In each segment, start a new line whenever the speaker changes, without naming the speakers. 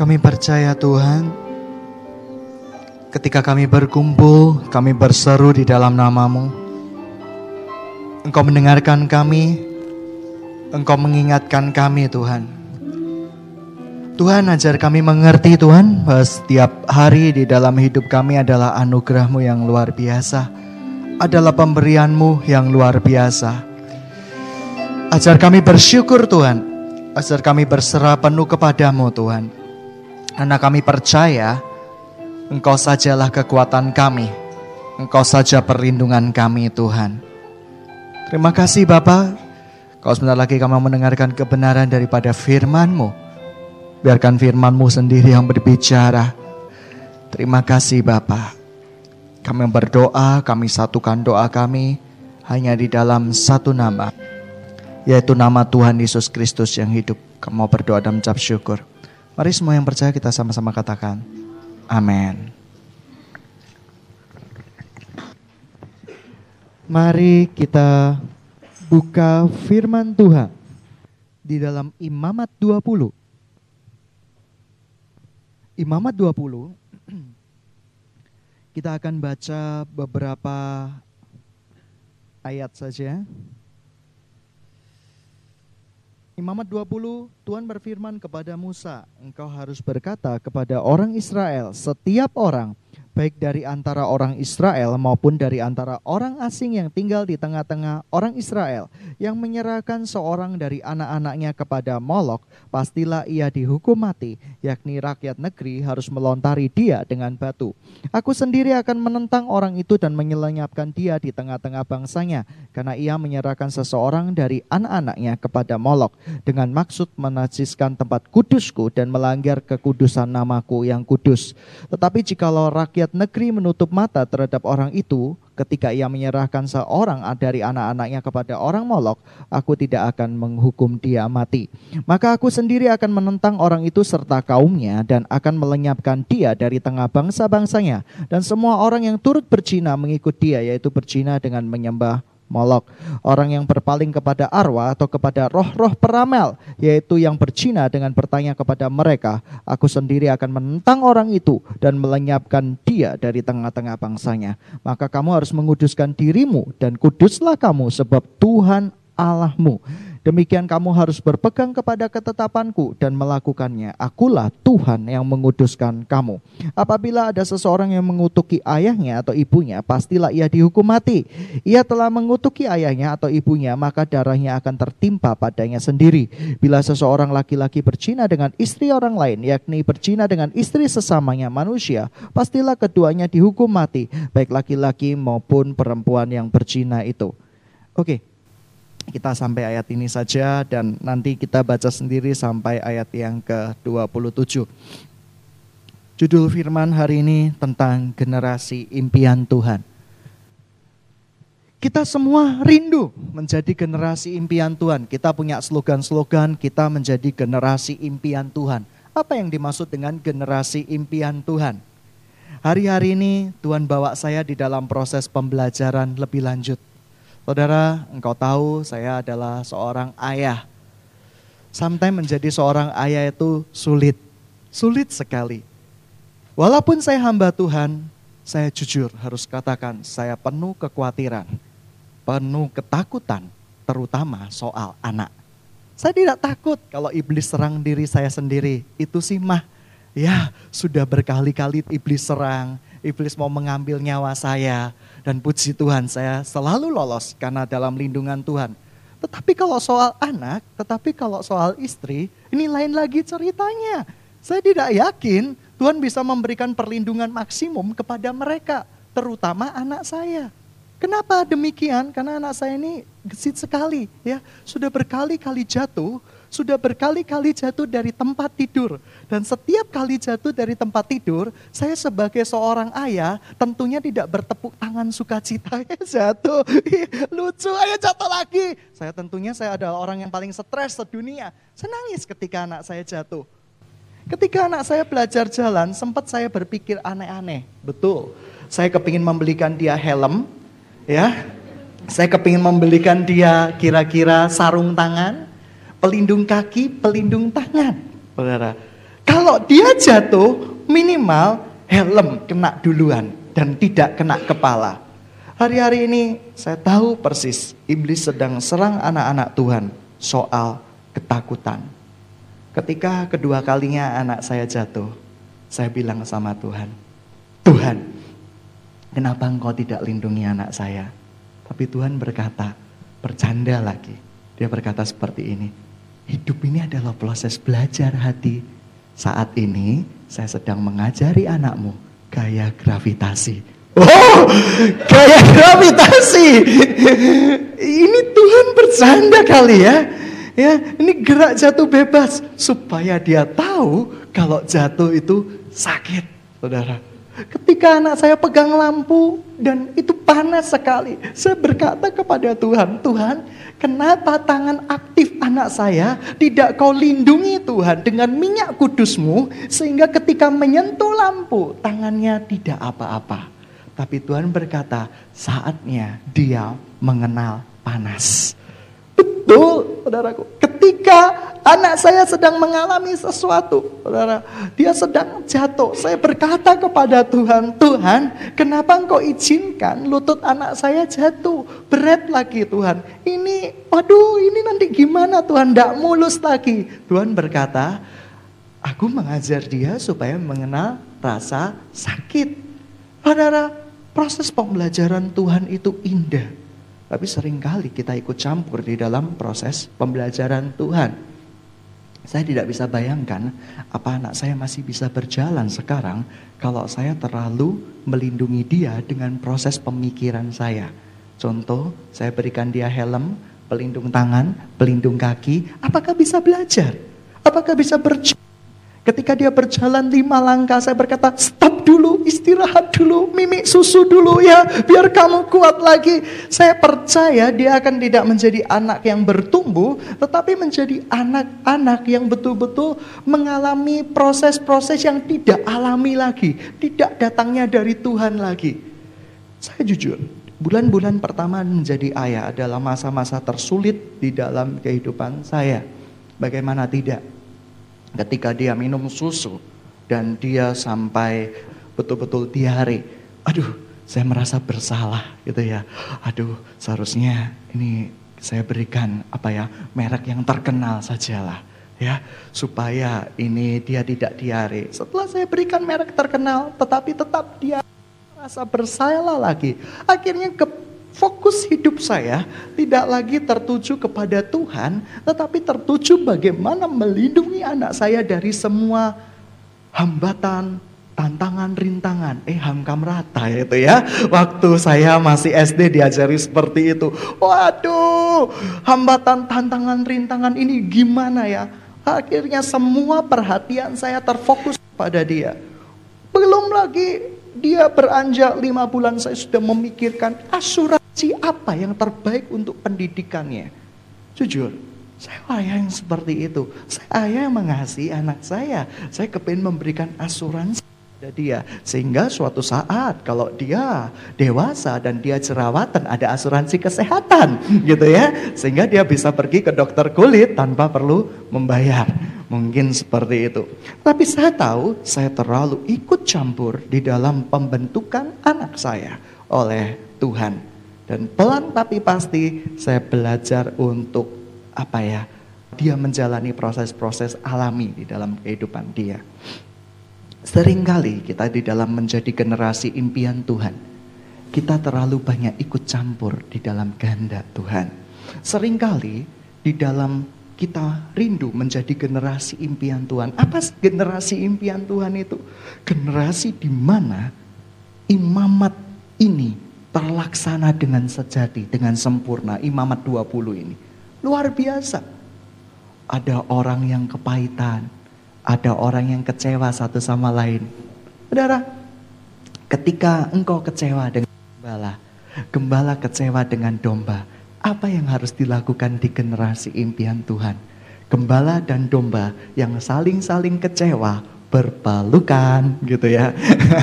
Kami percaya Tuhan, ketika kami berkumpul, kami berseru di dalam namamu. Engkau mendengarkan kami, Engkau mengingatkan kami Tuhan. Tuhan ajar kami mengerti Tuhan bahwa setiap hari di dalam hidup kami adalah anugerahmu yang luar biasa. Adalah pemberianmu yang luar biasa. Ajar kami bersyukur Tuhan. Ajar kami berserah penuh kepadamu Tuhan. Karena kami percaya Engkau sajalah kekuatan kami. Engkau saja perlindungan kami Tuhan. Terima kasih Bapak kalau sebentar lagi kamu mendengarkan kebenaran daripada firman-Mu. Biarkan firman-Mu sendiri yang berbicara. Terima kasih Bapa. Kami berdoa, kami satukan doa kami hanya di dalam satu nama. Yaitu nama Tuhan Yesus Kristus yang hidup. Kamu berdoa dan mengucap syukur. Mari semua yang percaya kita sama-sama katakan. Amin. Mari kita buka firman Tuhan di dalam Imamat 20. Imamat 20 kita akan baca beberapa ayat saja. Imamat 20, Tuhan berfirman kepada Musa, engkau harus berkata kepada orang Israel, setiap orang baik dari antara orang Israel maupun dari antara orang asing yang tinggal di tengah-tengah orang Israel yang menyerahkan seorang dari anak-anaknya kepada Molok, pastilah ia dihukum mati, yakni rakyat negeri harus melontari dia dengan batu. Aku sendiri akan menentang orang itu dan menyelenyapkan dia di tengah-tengah bangsanya, karena ia menyerahkan seseorang dari anak-anaknya kepada Molok dengan maksud menajiskan tempat kudusku dan melanggar kekudusan namaku yang kudus. Tetapi jikalau rakyat rakyat negeri menutup mata terhadap orang itu ketika ia menyerahkan seorang dari anak-anaknya kepada orang Molok, aku tidak akan menghukum dia mati. Maka aku sendiri akan menentang orang itu serta kaumnya dan akan melenyapkan dia dari tengah bangsa-bangsanya. Dan semua orang yang turut bercina mengikut dia, yaitu bercina dengan menyembah Molok. Orang yang berpaling kepada arwah atau kepada roh-roh peramel, yaitu yang bercina dengan bertanya kepada mereka, aku sendiri akan menentang orang itu dan melenyapkan dia dari tengah-tengah bangsanya. Maka kamu harus menguduskan dirimu dan kuduslah kamu sebab Tuhan Allahmu Demikian kamu harus berpegang kepada ketetapanku dan melakukannya. Akulah Tuhan yang menguduskan kamu. Apabila ada seseorang yang mengutuki ayahnya atau ibunya, pastilah ia dihukum mati. Ia telah mengutuki ayahnya atau ibunya, maka darahnya akan tertimpa padanya sendiri. Bila seseorang laki-laki bercina dengan istri orang lain, yakni bercina dengan istri sesamanya manusia, pastilah keduanya dihukum mati, baik laki-laki maupun perempuan yang bercina itu. Oke, kita sampai ayat ini saja dan nanti kita baca sendiri sampai ayat yang ke-27. Judul firman hari ini tentang generasi impian Tuhan. Kita semua rindu menjadi generasi impian Tuhan. Kita punya slogan-slogan kita menjadi generasi impian Tuhan. Apa yang dimaksud dengan generasi impian Tuhan? Hari-hari ini Tuhan bawa saya di dalam proses pembelajaran lebih lanjut Saudara, engkau tahu saya adalah seorang ayah. Sometimes menjadi seorang ayah itu sulit, sulit sekali. Walaupun saya hamba Tuhan, saya jujur harus katakan saya penuh kekhawatiran, penuh ketakutan, terutama soal anak. Saya tidak takut kalau iblis serang diri saya sendiri. Itu sih mah, ya sudah berkali-kali iblis serang, iblis mau mengambil nyawa saya. Dan puji Tuhan saya selalu lolos karena dalam lindungan Tuhan. Tetapi kalau soal anak, tetapi kalau soal istri, ini lain lagi ceritanya. Saya tidak yakin Tuhan bisa memberikan perlindungan maksimum kepada mereka, terutama anak saya. Kenapa demikian? Karena anak saya ini gesit sekali, ya. Sudah berkali-kali jatuh, sudah berkali-kali jatuh dari tempat tidur. Dan setiap kali jatuh dari tempat tidur, saya sebagai seorang ayah tentunya tidak bertepuk tangan sukacita. Ya jatuh, lucu, ayo jatuh lagi. Saya tentunya saya adalah orang yang paling stres sedunia. Saya nangis ketika anak saya jatuh. Ketika anak saya belajar jalan, sempat saya berpikir aneh-aneh. Betul, saya kepingin membelikan dia helm, ya. Saya kepingin membelikan dia kira-kira sarung tangan, pelindung kaki, pelindung tangan. Saudara, Kalau dia jatuh, minimal helm kena duluan dan tidak kena kepala. Hari-hari ini saya tahu persis iblis sedang serang anak-anak Tuhan soal ketakutan. Ketika kedua kalinya anak saya jatuh, saya bilang sama Tuhan, Tuhan, kenapa engkau tidak lindungi anak saya? Tapi Tuhan berkata, bercanda lagi. Dia berkata seperti ini, hidup ini adalah proses belajar hati saat ini saya sedang mengajari anakmu gaya gravitasi. Oh, gaya gravitasi. Ini Tuhan bercanda kali ya. Ya, ini gerak jatuh bebas supaya dia tahu kalau jatuh itu sakit, Saudara. Ketika anak saya pegang lampu dan itu panas sekali, saya berkata kepada Tuhan, Tuhan, Kenapa tangan aktif anak saya tidak kau lindungi Tuhan dengan minyak kudusmu sehingga ketika menyentuh lampu tangannya tidak apa-apa. Tapi Tuhan berkata saatnya dia mengenal panas. Betul, saudaraku. Ketika anak saya sedang mengalami sesuatu, saudara, dia sedang jatuh. Saya berkata kepada Tuhan, Tuhan, kenapa engkau izinkan lutut anak saya jatuh? Berat lagi Tuhan. Ini, waduh, ini nanti gimana Tuhan? Tidak mulus lagi. Tuhan berkata, aku mengajar dia supaya mengenal rasa sakit. Saudara, proses pembelajaran Tuhan itu indah. Tapi sering kali kita ikut campur di dalam proses pembelajaran Tuhan. Saya tidak bisa bayangkan apa anak saya masih bisa berjalan sekarang kalau saya terlalu melindungi dia dengan proses pemikiran saya. Contoh, saya berikan dia helm, pelindung tangan, pelindung kaki. Apakah bisa belajar? Apakah bisa berjalan? Ketika dia berjalan lima langkah, saya berkata, stop dulu, istirahat dulu, mimik susu dulu ya, biar kamu kuat lagi. Saya percaya dia akan tidak menjadi anak yang bertumbuh, tetapi menjadi anak-anak yang betul-betul mengalami proses-proses yang tidak alami lagi, tidak datangnya dari Tuhan lagi. Saya jujur, bulan-bulan pertama menjadi ayah adalah masa-masa tersulit di dalam kehidupan saya. Bagaimana tidak? Ketika dia minum susu dan dia sampai betul-betul diare. Aduh, saya merasa bersalah gitu ya. Aduh, seharusnya ini saya berikan apa ya, merek yang terkenal sajalah ya, supaya ini dia tidak diare. Setelah saya berikan merek terkenal, tetapi tetap dia merasa bersalah lagi. Akhirnya ke Fokus hidup saya tidak lagi tertuju kepada Tuhan, tetapi tertuju bagaimana melindungi anak saya dari semua hambatan, tantangan, rintangan. Eh, hamkam rata itu ya. Waktu saya masih SD diajari seperti itu. Waduh, hambatan, tantangan, rintangan ini gimana ya? Akhirnya semua perhatian saya terfokus pada dia. Belum lagi dia beranjak lima bulan saya sudah memikirkan asuransi apa yang terbaik untuk pendidikannya. Jujur, saya ayah yang seperti itu. Saya ayah yang mengasihi anak saya. Saya kepingin memberikan asuransi pada dia. Sehingga suatu saat kalau dia dewasa dan dia jerawatan ada asuransi kesehatan gitu ya. Sehingga dia bisa pergi ke dokter kulit tanpa perlu membayar. Mungkin seperti itu. Tapi saya tahu saya terlalu ikut campur di dalam pembentukan anak saya oleh Tuhan. Dan pelan tapi pasti saya belajar untuk apa ya? Dia menjalani proses-proses alami di dalam kehidupan dia. Seringkali kita di dalam menjadi generasi impian Tuhan, kita terlalu banyak ikut campur di dalam kehendak Tuhan. Seringkali di dalam kita rindu menjadi generasi impian Tuhan. Apa generasi impian Tuhan itu? Generasi di mana imamat ini terlaksana dengan sejati, dengan sempurna. Imamat 20 ini. Luar biasa. Ada orang yang kepahitan, ada orang yang kecewa satu sama lain. Saudara, ketika engkau kecewa dengan gembala, gembala kecewa dengan domba, apa yang harus dilakukan di generasi impian Tuhan? Gembala dan domba yang saling-saling kecewa berpalukan gitu ya.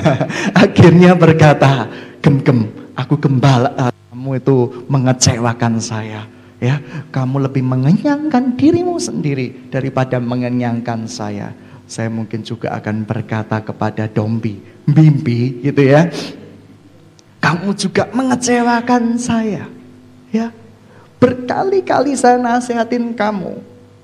Akhirnya berkata, "Gem-gem, aku gembala, kamu itu mengecewakan saya." Ya, kamu lebih mengenyangkan dirimu sendiri daripada mengenyangkan saya. saya mungkin juga akan berkata kepada Dombi, Bimbi gitu ya. Kamu juga mengecewakan saya. Ya. Berkali-kali saya nasihatin kamu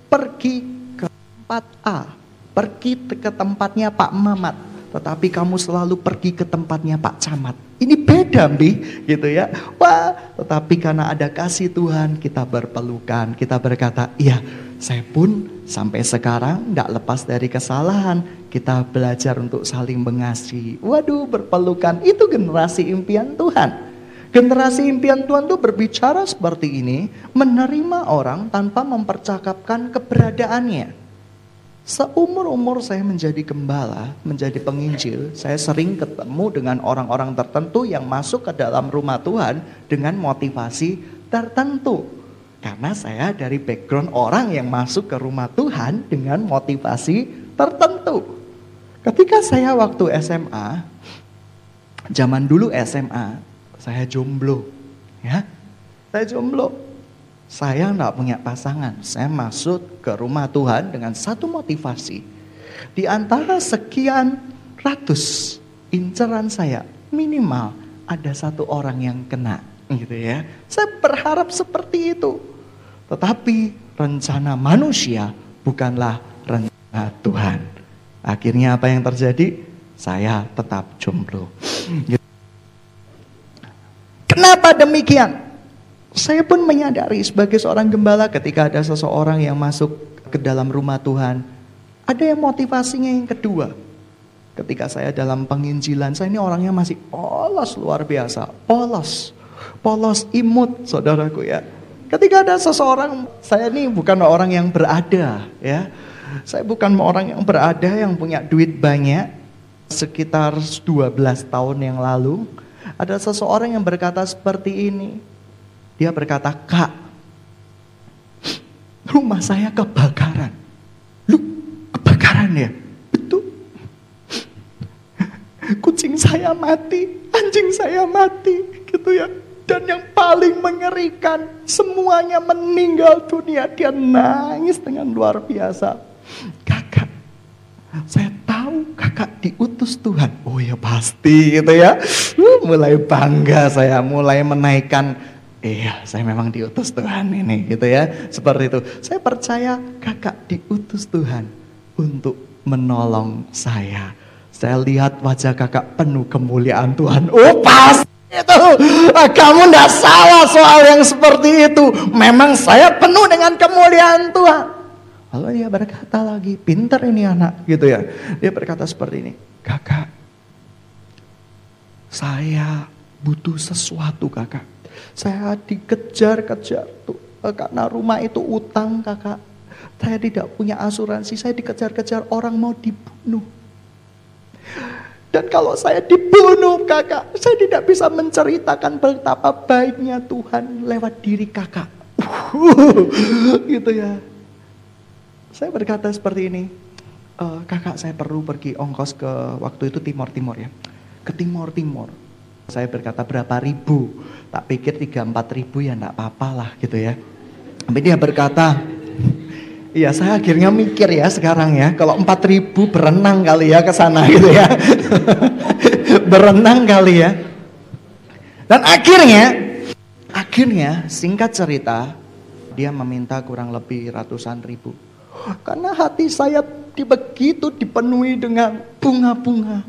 pergi ke tempat A, pergi ke tempatnya Pak Mamat, tetapi kamu selalu pergi ke tempatnya Pak Camat. Ini beda, Mbi, gitu ya. Wah, tetapi karena ada kasih Tuhan, kita berpelukan, kita berkata, iya, saya pun sampai sekarang tidak lepas dari kesalahan. Kita belajar untuk saling mengasihi. Waduh, berpelukan, itu generasi impian Tuhan. Generasi impian Tuhan itu berbicara seperti ini, menerima orang tanpa mempercakapkan keberadaannya. Seumur-umur saya menjadi gembala, menjadi penginjil, saya sering ketemu dengan orang-orang tertentu yang masuk ke dalam rumah Tuhan dengan motivasi tertentu. Karena saya dari background orang yang masuk ke rumah Tuhan dengan motivasi tertentu. Ketika saya waktu SMA, zaman dulu SMA, saya jomblo. Ya, saya jomblo. Saya enggak punya pasangan. Saya masuk ke rumah Tuhan dengan satu motivasi. Di antara sekian ratus inceran saya, minimal ada satu orang yang kena. Gitu ya. Saya berharap seperti itu. Tetapi rencana manusia bukanlah rencana Tuhan. Akhirnya apa yang terjadi? Saya tetap jomblo. Gitu. Kenapa demikian? Saya pun menyadari sebagai seorang gembala ketika ada seseorang yang masuk ke dalam rumah Tuhan. Ada yang motivasinya yang kedua. Ketika saya dalam penginjilan, saya ini orangnya masih polos luar biasa. Polos. Polos imut saudaraku ya. Ketika ada seseorang, saya ini bukan orang yang berada ya. Saya bukan orang yang berada yang punya duit banyak. Sekitar 12 tahun yang lalu, ada seseorang yang berkata seperti ini. Dia berkata, Kak, rumah saya kebakaran. Lu, kebakaran ya? Betul. Kucing saya mati, anjing saya mati, gitu ya. Dan yang paling mengerikan, semuanya meninggal dunia. Dia nangis dengan luar biasa. Kakak, saya tahu kakak diutus Tuhan. Oh ya pasti gitu ya. Uh, mulai bangga saya, mulai menaikkan. Iya, saya memang diutus Tuhan ini gitu ya. Seperti itu. Saya percaya kakak diutus Tuhan untuk menolong saya. Saya lihat wajah kakak penuh kemuliaan Tuhan. Oh pasti itu. Ah, kamu tidak salah soal yang seperti itu. Memang saya penuh dengan kemuliaan Tuhan. Lalu dia berkata lagi, pintar ini anak gitu ya. Dia berkata seperti ini, kakak, saya butuh sesuatu kakak. Saya dikejar-kejar eh, karena rumah itu utang kakak. Saya tidak punya asuransi, saya dikejar-kejar orang mau dibunuh. Dan kalau saya dibunuh kakak, saya tidak bisa menceritakan betapa baiknya Tuhan lewat diri kakak. gitu ya. Saya berkata seperti ini, e, kakak saya perlu pergi ongkos ke waktu itu Timur Timur ya, ke Timur Timur. Saya berkata berapa ribu, tak pikir tiga empat ribu ya enggak apa-apa lah gitu ya. Tapi dia berkata, Iya saya akhirnya mikir ya sekarang ya, kalau empat ribu berenang kali ya ke sana gitu ya. berenang kali ya. Dan akhirnya, akhirnya singkat cerita, dia meminta kurang lebih ratusan ribu. Karena hati saya begitu dipenuhi dengan bunga-bunga.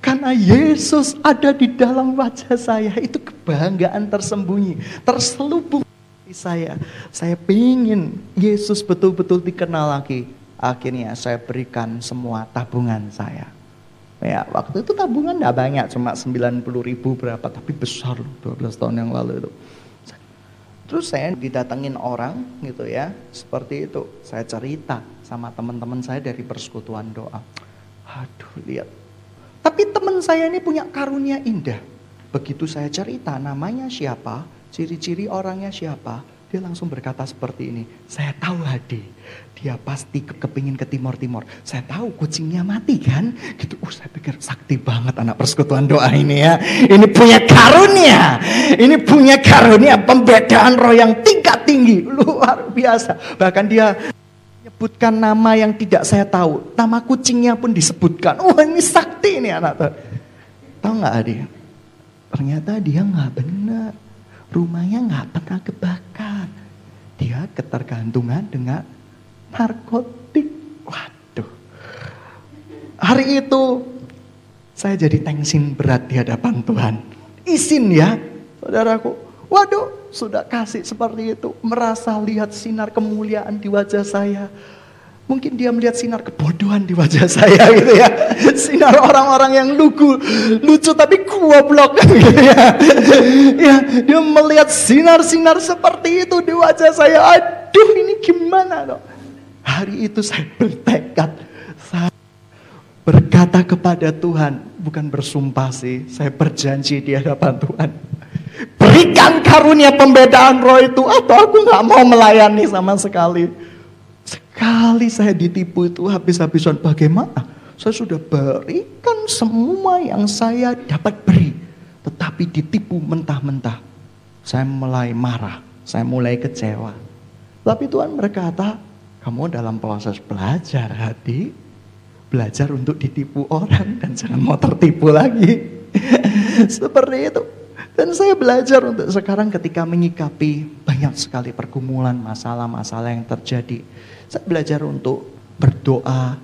Karena Yesus ada di dalam wajah saya, itu kebanggaan tersembunyi, terselubung di saya. Saya ingin Yesus betul-betul dikenal lagi. Akhirnya saya berikan semua tabungan saya. Ya, waktu itu tabungan tidak banyak, cuma 90 ribu berapa, tapi besar loh, 12 tahun yang lalu itu. Terus saya didatengin orang gitu ya, seperti itu. Saya cerita sama teman-teman saya dari persekutuan doa. Aduh lihat. Tapi teman saya ini punya karunia indah. Begitu saya cerita namanya siapa, ciri-ciri orangnya siapa, dia langsung berkata seperti ini, saya tahu Hadi, dia pasti ke kepingin ke timur-timur. Saya tahu kucingnya mati kan? Gitu, uh saya pikir sakti banget anak persekutuan doa ini ya. Ini punya karunia, ini punya karunia pembedaan roh yang tingkat tinggi, luar biasa. Bahkan dia disebutkan nama yang tidak saya tahu. Nama kucingnya pun disebutkan. Wah oh, ini sakti ini anak tuh. Tahu nggak adik? Ternyata dia nggak benar. Rumahnya nggak pernah kebakar. Dia ketergantungan dengan narkotik. Waduh. Hari itu saya jadi tensin berat di hadapan Tuhan. Izin ya, saudaraku. Waduh, sudah kasih seperti itu. Merasa lihat sinar kemuliaan di wajah saya. Mungkin dia melihat sinar kebodohan di wajah saya gitu ya. Sinar orang-orang yang lugu, lucu tapi goblok gitu ya. Ya, dia melihat sinar-sinar seperti itu di wajah saya. Aduh, ini gimana dong? Hari itu saya bertekad, saya berkata kepada Tuhan, bukan bersumpah sih, saya berjanji di hadapan Tuhan Berikan karunia pembedaan roh itu atau aku nggak mau melayani sama sekali. Sekali saya ditipu itu habis-habisan bagaimana? Saya sudah berikan semua yang saya dapat beri. Tetapi ditipu mentah-mentah. Saya mulai marah, saya mulai kecewa. Tapi Tuhan berkata, kamu dalam proses belajar hati. Belajar untuk ditipu orang dan jangan mau tertipu lagi. Seperti itu. Dan saya belajar untuk sekarang ketika menyikapi banyak sekali pergumulan, masalah-masalah yang terjadi. Saya belajar untuk berdoa,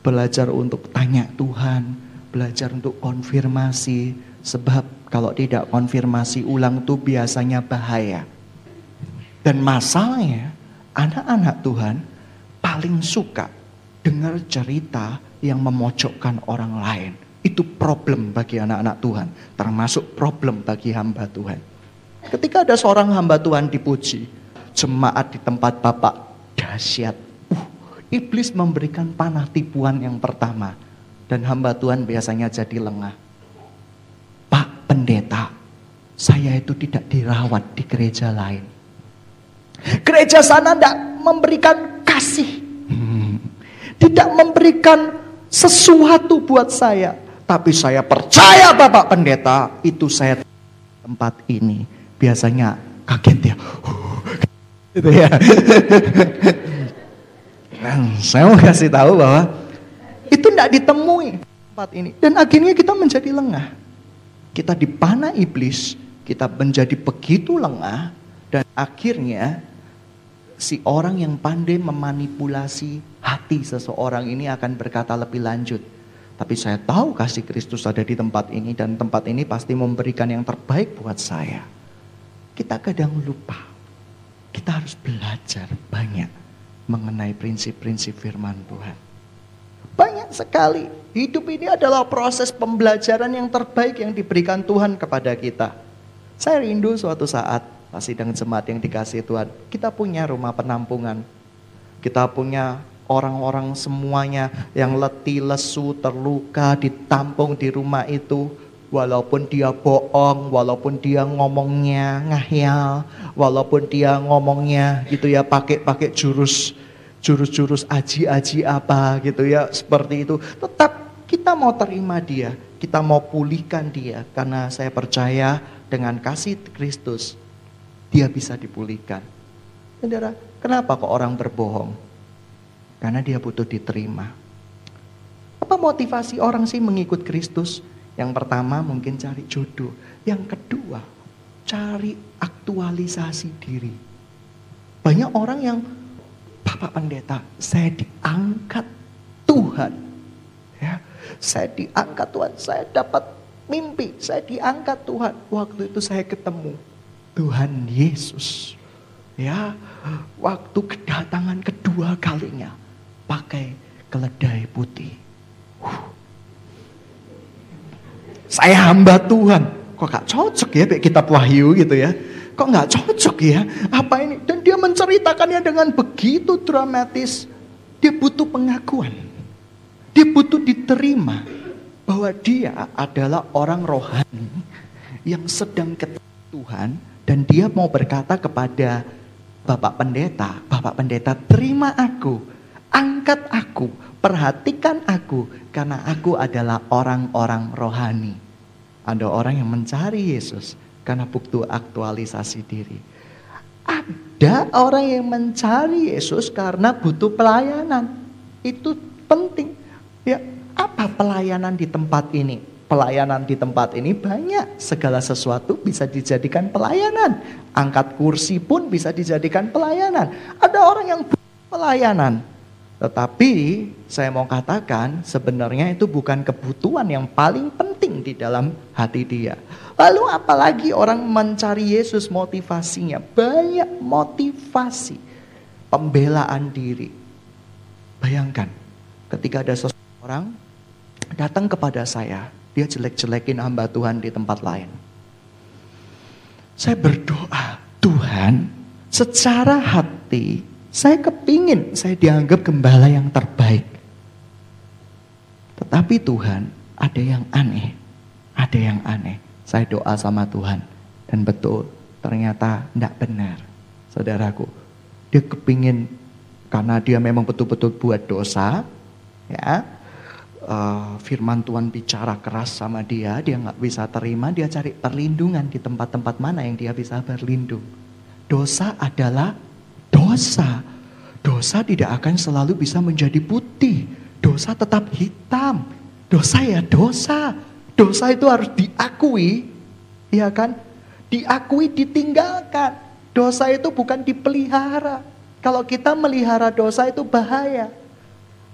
belajar untuk tanya Tuhan, belajar untuk konfirmasi. Sebab kalau tidak konfirmasi ulang itu biasanya bahaya. Dan masalahnya anak-anak Tuhan paling suka dengar cerita yang memojokkan orang lain itu problem bagi anak-anak Tuhan, termasuk problem bagi hamba Tuhan. Ketika ada seorang hamba Tuhan dipuji, jemaat di tempat Bapak dahsyat. Uh, iblis memberikan panah tipuan yang pertama dan hamba Tuhan biasanya jadi lengah. Pak pendeta, saya itu tidak dirawat di gereja lain. Gereja sana tidak memberikan kasih. Hmm. Tidak memberikan sesuatu buat saya. Tapi saya percaya Bapak Pendeta, itu saya tempat ini. Biasanya kaget ya. Gitu ya. Dan saya mau kasih tahu bahwa itu tidak ditemui tempat ini. Dan akhirnya kita menjadi lengah. Kita dipanah iblis, kita menjadi begitu lengah, dan akhirnya si orang yang pandai memanipulasi hati seseorang ini akan berkata lebih lanjut tapi saya tahu kasih Kristus ada di tempat ini dan tempat ini pasti memberikan yang terbaik buat saya. Kita kadang lupa. Kita harus belajar banyak mengenai prinsip-prinsip firman Tuhan. Banyak sekali. Hidup ini adalah proses pembelajaran yang terbaik yang diberikan Tuhan kepada kita. Saya rindu suatu saat pas sidang jemaat yang dikasih Tuhan, kita punya rumah penampungan. Kita punya orang-orang semuanya yang letih, lesu, terluka, ditampung di rumah itu. Walaupun dia bohong, walaupun dia ngomongnya ngahiyal, walaupun dia ngomongnya gitu ya pakai pakai jurus jurus-jurus aji-aji apa gitu ya seperti itu. Tetap kita mau terima dia, kita mau pulihkan dia karena saya percaya dengan kasih Kristus dia bisa dipulihkan. Saudara, kenapa kok orang berbohong? Karena dia butuh diterima. Apa motivasi orang sih mengikut Kristus? Yang pertama mungkin cari jodoh. Yang kedua cari aktualisasi diri. Banyak orang yang Bapak Pendeta, saya diangkat Tuhan. Ya, saya diangkat Tuhan, saya dapat mimpi, saya diangkat Tuhan. Waktu itu saya ketemu Tuhan Yesus. Ya, waktu kedatangan kedua kalinya pakai keledai putih. Saya hamba Tuhan. Kok gak cocok ya kayak kitab Wahyu gitu ya. Kok gak cocok ya? Apa ini? Dan dia menceritakannya dengan begitu dramatis. Dia butuh pengakuan. Dia butuh diterima. Bahwa dia adalah orang rohani. Yang sedang ketemu Tuhan. Dan dia mau berkata kepada Bapak Pendeta. Bapak Pendeta terima aku Angkat aku, perhatikan aku, karena aku adalah orang-orang rohani. Ada orang yang mencari Yesus karena butuh aktualisasi diri. Ada orang yang mencari Yesus karena butuh pelayanan. Itu penting. Ya, apa pelayanan di tempat ini? Pelayanan di tempat ini banyak. Segala sesuatu bisa dijadikan pelayanan. Angkat kursi pun bisa dijadikan pelayanan. Ada orang yang pelayanan. Tetapi saya mau katakan sebenarnya itu bukan kebutuhan yang paling penting di dalam hati dia. Lalu apalagi orang mencari Yesus motivasinya. Banyak motivasi. Pembelaan diri. Bayangkan ketika ada seseorang datang kepada saya dia jelek-jelekin hamba Tuhan di tempat lain. Saya berdoa, Tuhan, secara hati saya kepingin saya dianggap gembala yang terbaik. Tetapi Tuhan, ada yang aneh. Ada yang aneh. Saya doa sama Tuhan. Dan betul, ternyata tidak benar. Saudaraku, dia kepingin karena dia memang betul-betul buat dosa, ya uh, firman Tuhan bicara keras sama dia, dia nggak bisa terima, dia cari perlindungan di tempat-tempat mana yang dia bisa berlindung. Dosa adalah dosa. Dosa tidak akan selalu bisa menjadi putih. Dosa tetap hitam. Dosa ya dosa. Dosa itu harus diakui, ya kan? Diakui, ditinggalkan. Dosa itu bukan dipelihara. Kalau kita melihara dosa itu bahaya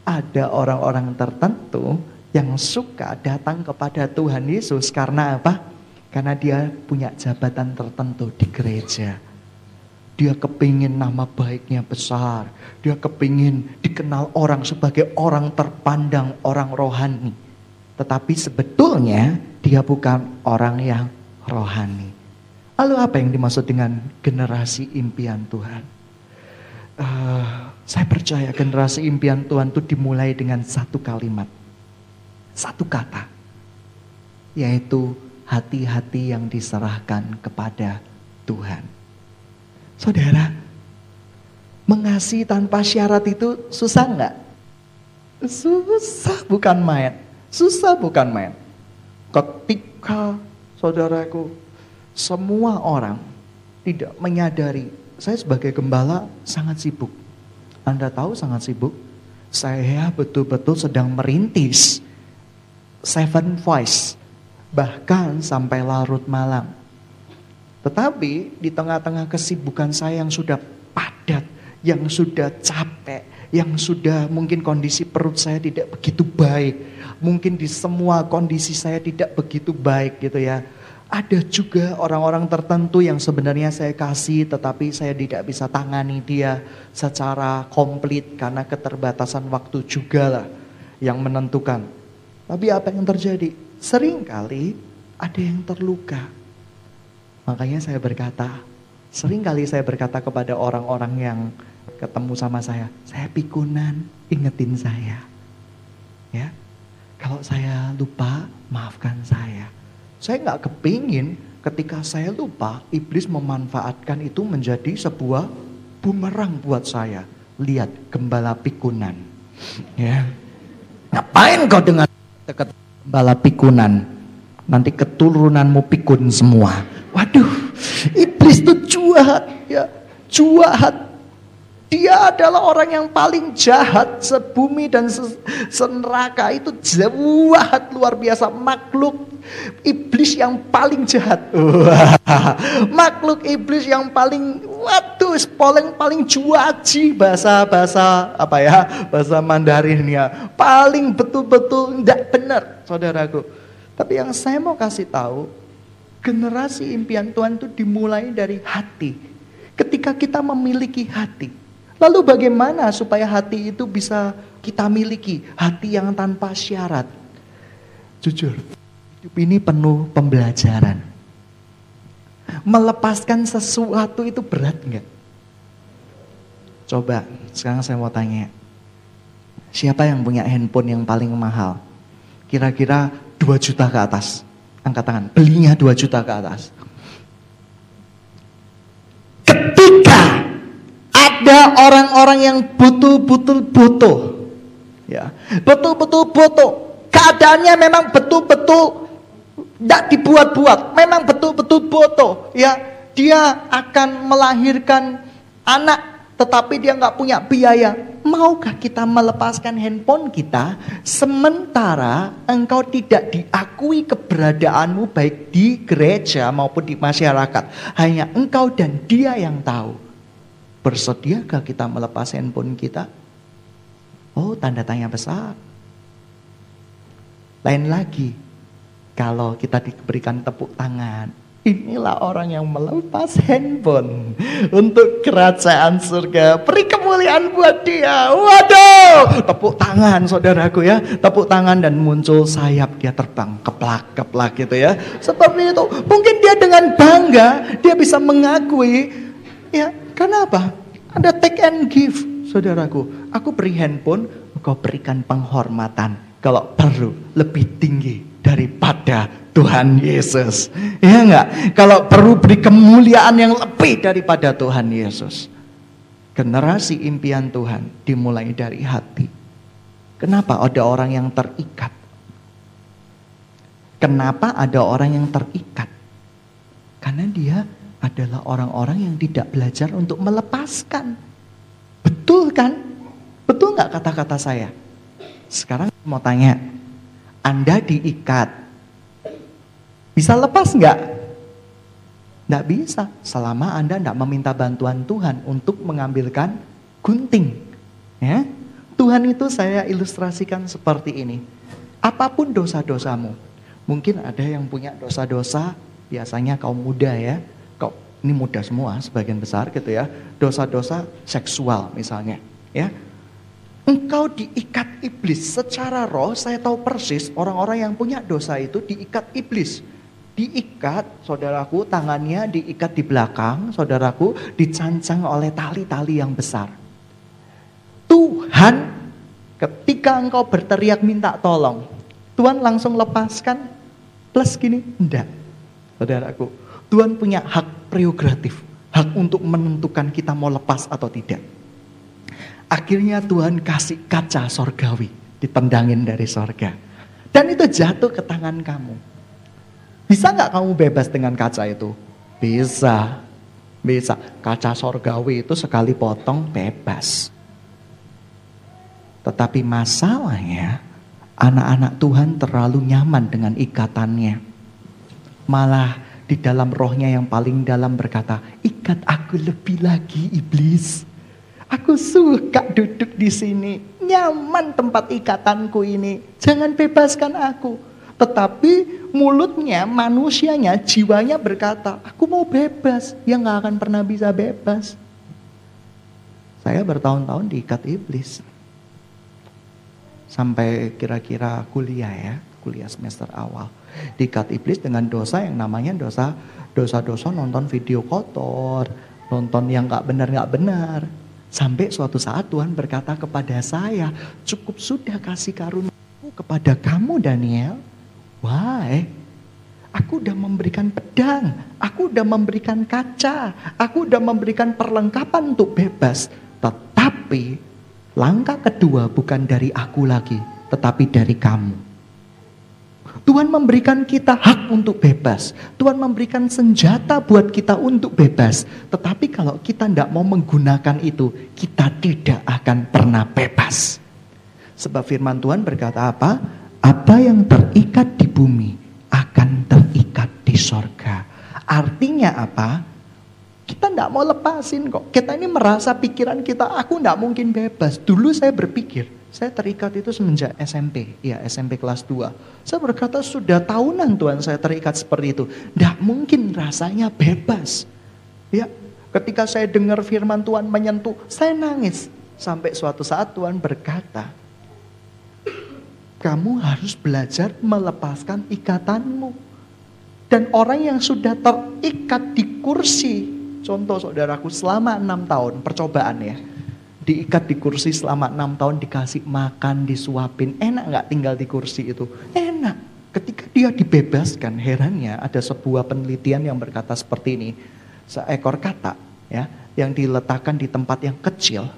ada orang-orang tertentu yang suka datang kepada Tuhan Yesus karena apa? Karena dia punya jabatan tertentu di gereja. Dia kepingin nama baiknya besar. Dia kepingin dikenal orang sebagai orang terpandang, orang rohani. Tetapi sebetulnya dia bukan orang yang rohani. Lalu apa yang dimaksud dengan generasi impian Tuhan? Uh, saya percaya generasi impian Tuhan itu dimulai dengan satu kalimat. Satu kata. Yaitu hati-hati yang diserahkan kepada Tuhan. Saudara, mengasihi tanpa syarat itu susah nggak? Susah bukan main. Susah bukan main. Ketika saudaraku, semua orang tidak menyadari saya sebagai gembala sangat sibuk anda tahu sangat sibuk. Saya betul-betul sedang merintis Seven Voice. Bahkan sampai larut malam. Tetapi di tengah-tengah kesibukan saya yang sudah padat, yang sudah capek, yang sudah mungkin kondisi perut saya tidak begitu baik. Mungkin di semua kondisi saya tidak begitu baik gitu ya ada juga orang-orang tertentu yang sebenarnya saya kasih tetapi saya tidak bisa tangani dia secara komplit karena keterbatasan waktu juga lah yang menentukan. Tapi apa yang terjadi? Seringkali ada yang terluka. Makanya saya berkata, sering kali saya berkata kepada orang-orang yang ketemu sama saya, saya pikunan, ingetin saya. Ya, kalau saya lupa, maafkan saya. Saya nggak kepingin ketika saya lupa, iblis memanfaatkan itu menjadi sebuah bumerang buat saya. Lihat gembala pikunan. Ya. Ngapain kau dengan dekat gembala pikunan? Nanti keturunanmu pikun semua. Waduh, iblis itu jahat ya. Jahat dia adalah orang yang paling jahat sebumi dan seneraka itu jahat luar biasa makhluk iblis yang paling jahat. makhluk iblis yang paling waduh paling paling cuaci bahasa bahasa apa ya bahasa Mandarin ya paling betul-betul tidak benar saudaraku. Tapi yang saya mau kasih tahu generasi impian Tuhan itu dimulai dari hati. Ketika kita memiliki hati, Lalu bagaimana supaya hati itu bisa kita miliki? Hati yang tanpa syarat. Jujur, hidup ini penuh pembelajaran. Melepaskan sesuatu itu berat enggak? Coba, sekarang saya mau tanya. Siapa yang punya handphone yang paling mahal? Kira-kira 2 juta ke atas. Angkat tangan, belinya 2 juta ke atas. ada orang-orang yang betul-betul butuh. Ya, betul-betul butuh. Keadaannya memang betul-betul tidak dibuat-buat, memang betul-betul butuh. Ya, dia akan melahirkan anak tetapi dia nggak punya biaya. Maukah kita melepaskan handphone kita sementara engkau tidak diakui keberadaanmu baik di gereja maupun di masyarakat. Hanya engkau dan dia yang tahu. Bersediakah kita melepas handphone kita? Oh tanda tanya besar. Lain lagi, kalau kita diberikan tepuk tangan, inilah orang yang melepas handphone untuk kerajaan surga. Beri kemuliaan buat dia. Waduh, tepuk tangan saudaraku ya, tepuk tangan dan muncul sayap dia terbang keplak keplak gitu ya. Seperti itu. Mungkin dia dengan bangga dia bisa mengakui ya, kenapa? Ada take and give, saudaraku. Aku beri handphone, kau berikan penghormatan. Kalau perlu lebih tinggi daripada Tuhan Yesus. Ya enggak? Kalau perlu beri kemuliaan yang lebih daripada Tuhan Yesus. Generasi impian Tuhan dimulai dari hati. Kenapa ada orang yang terikat? Kenapa ada orang yang terikat? Karena dia adalah orang-orang yang tidak belajar untuk melepaskan. Betul kan? Betul nggak kata-kata saya? Sekarang mau tanya, anda diikat. Bisa lepas nggak? Nggak bisa selama Anda nggak meminta bantuan Tuhan untuk mengambilkan gunting. Ya, Tuhan itu saya ilustrasikan seperti ini. Apa pun dosa-dosamu, mungkin ada yang punya dosa-dosa biasanya kaum muda ya. Kau ini muda semua sebagian besar gitu ya. Dosa-dosa seksual misalnya, ya Engkau diikat iblis secara roh, saya tahu persis orang-orang yang punya dosa itu diikat iblis. Diikat, saudaraku, tangannya diikat di belakang, saudaraku, dicancang oleh tali-tali yang besar. Tuhan, ketika engkau berteriak minta tolong, Tuhan langsung lepaskan, plus gini, enggak. Saudaraku, Tuhan punya hak prerogatif, hak untuk menentukan kita mau lepas atau tidak. Akhirnya Tuhan kasih kaca sorgawi, ditendangin dari sorga. Dan itu jatuh ke tangan kamu. Bisa nggak kamu bebas dengan kaca itu? Bisa. Bisa. Kaca sorgawi itu sekali potong bebas. Tetapi masalahnya, anak-anak Tuhan terlalu nyaman dengan ikatannya. Malah di dalam rohnya yang paling dalam berkata, ikat aku lebih lagi iblis. Aku suka duduk di sini. Nyaman tempat ikatanku ini. Jangan bebaskan aku. Tetapi mulutnya, manusianya, jiwanya berkata, aku mau bebas. Yang gak akan pernah bisa bebas. Saya bertahun-tahun diikat iblis. Sampai kira-kira kuliah ya, kuliah semester awal. Diikat iblis dengan dosa yang namanya dosa dosa-dosa nonton video kotor, nonton yang gak benar gak benar, Sampai suatu saat Tuhan berkata kepada saya, cukup sudah kasih karunia kepada kamu Daniel. Why? Aku udah memberikan pedang, aku udah memberikan kaca, aku udah memberikan perlengkapan untuk bebas. Tetapi langkah kedua bukan dari aku lagi, tetapi dari kamu. Tuhan memberikan kita hak untuk bebas. Tuhan memberikan senjata buat kita untuk bebas. Tetapi kalau kita tidak mau menggunakan itu, kita tidak akan pernah bebas. Sebab firman Tuhan berkata apa? Apa yang terikat di bumi akan terikat di sorga. Artinya apa? Kita tidak mau lepasin kok. Kita ini merasa pikiran kita, aku tidak mungkin bebas. Dulu saya berpikir, saya terikat itu semenjak SMP, ya SMP kelas 2. Saya berkata sudah tahunan Tuhan saya terikat seperti itu. Tidak mungkin rasanya bebas. Ya, ketika saya dengar firman Tuhan menyentuh, saya nangis. Sampai suatu saat Tuhan berkata, kamu harus belajar melepaskan ikatanmu. Dan orang yang sudah terikat di kursi, contoh saudaraku selama enam tahun percobaan ya, diikat di kursi selama enam tahun dikasih makan, disuapin. Enak nggak tinggal di kursi itu? Enak. Ketika dia dibebaskan, herannya ada sebuah penelitian yang berkata seperti ini. Seekor kata ya yang diletakkan di tempat yang kecil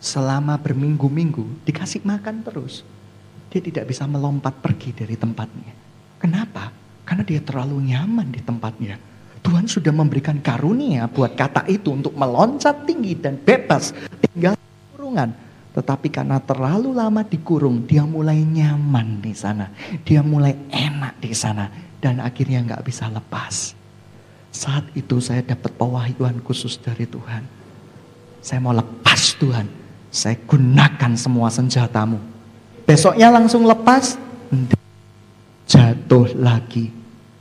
selama berminggu-minggu dikasih makan terus. Dia tidak bisa melompat pergi dari tempatnya. Kenapa? Karena dia terlalu nyaman di tempatnya. Tuhan sudah memberikan karunia buat kata itu untuk meloncat tinggi dan bebas tinggal kurungan. Tetapi karena terlalu lama dikurung, dia mulai nyaman di sana. Dia mulai enak di sana. Dan akhirnya nggak bisa lepas. Saat itu saya dapat pewahyuan khusus dari Tuhan. Saya mau lepas Tuhan. Saya gunakan semua senjatamu. Besoknya langsung lepas. Jatuh lagi.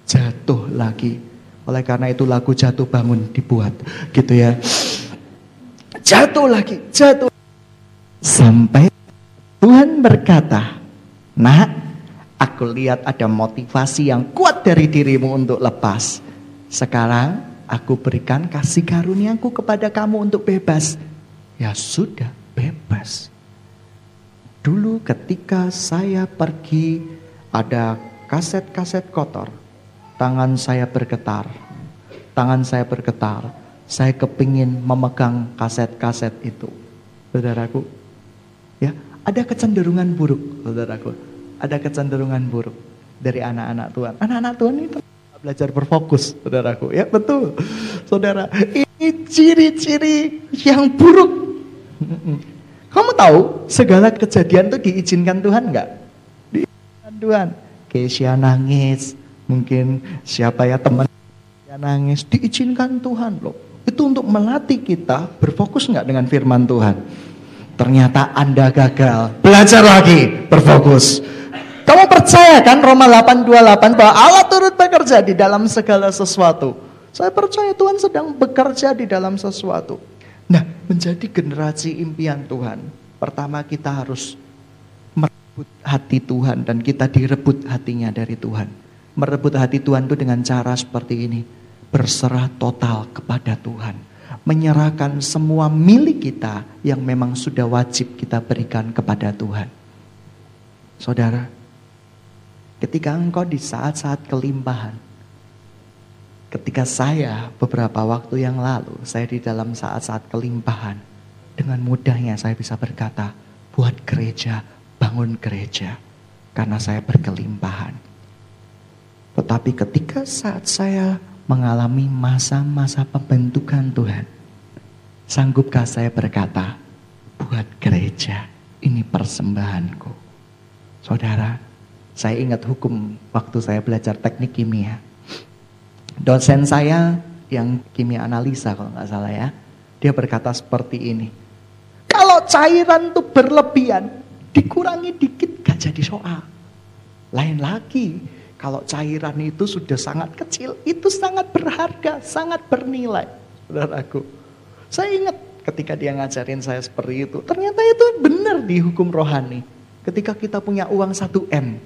Jatuh lagi. Oleh karena itu lagu jatuh bangun dibuat. Gitu ya. Jatuh lagi. Jatuh. Sampai Tuhan berkata. Nah, aku lihat ada motivasi yang kuat dari dirimu untuk lepas. Sekarang aku berikan kasih karuniaku kepada kamu untuk bebas. Ya sudah, bebas. Dulu ketika saya pergi ada kaset-kaset kotor. Tangan saya bergetar. Tangan saya bergetar. Saya kepingin memegang kaset-kaset itu. Saudaraku, ya ada kecenderungan buruk, saudaraku. Ada kecenderungan buruk dari anak-anak Tuhan. Anak-anak Tuhan itu belajar berfokus, saudaraku. Ya betul, saudara. Ini ciri-ciri yang buruk. Kamu tahu segala kejadian itu diizinkan Tuhan nggak? Diizinkan Tuhan. Keisha nangis, mungkin siapa ya teman yang nangis, diizinkan Tuhan loh. Itu untuk melatih kita berfokus nggak dengan firman Tuhan. Ternyata Anda gagal, belajar lagi, berfokus. Kamu percaya kan Roma 8:28 bahwa Allah turut bekerja di dalam segala sesuatu. Saya percaya Tuhan sedang bekerja di dalam sesuatu. Nah, menjadi generasi impian Tuhan. Pertama kita harus merebut hati Tuhan dan kita direbut hatinya dari Tuhan. Merebut hati Tuhan itu dengan cara seperti ini. Berserah total kepada Tuhan. Menyerahkan semua milik kita yang memang sudah wajib kita berikan kepada Tuhan. Saudara, Ketika engkau di saat-saat kelimpahan. Ketika saya beberapa waktu yang lalu, saya di dalam saat-saat kelimpahan. Dengan mudahnya saya bisa berkata, buat gereja, bangun gereja. Karena saya berkelimpahan. Tetapi ketika saat saya mengalami masa-masa pembentukan Tuhan. Sanggupkah saya berkata, buat gereja, ini persembahanku. Saudara, saya ingat hukum waktu saya belajar teknik kimia. Dosen saya yang kimia analisa kalau nggak salah ya. Dia berkata seperti ini. Kalau cairan itu berlebihan, dikurangi dikit gak jadi soal. Lain lagi, kalau cairan itu sudah sangat kecil, itu sangat berharga, sangat bernilai. Saudaraku, saya ingat ketika dia ngajarin saya seperti itu. Ternyata itu benar di hukum rohani. Ketika kita punya uang 1 M,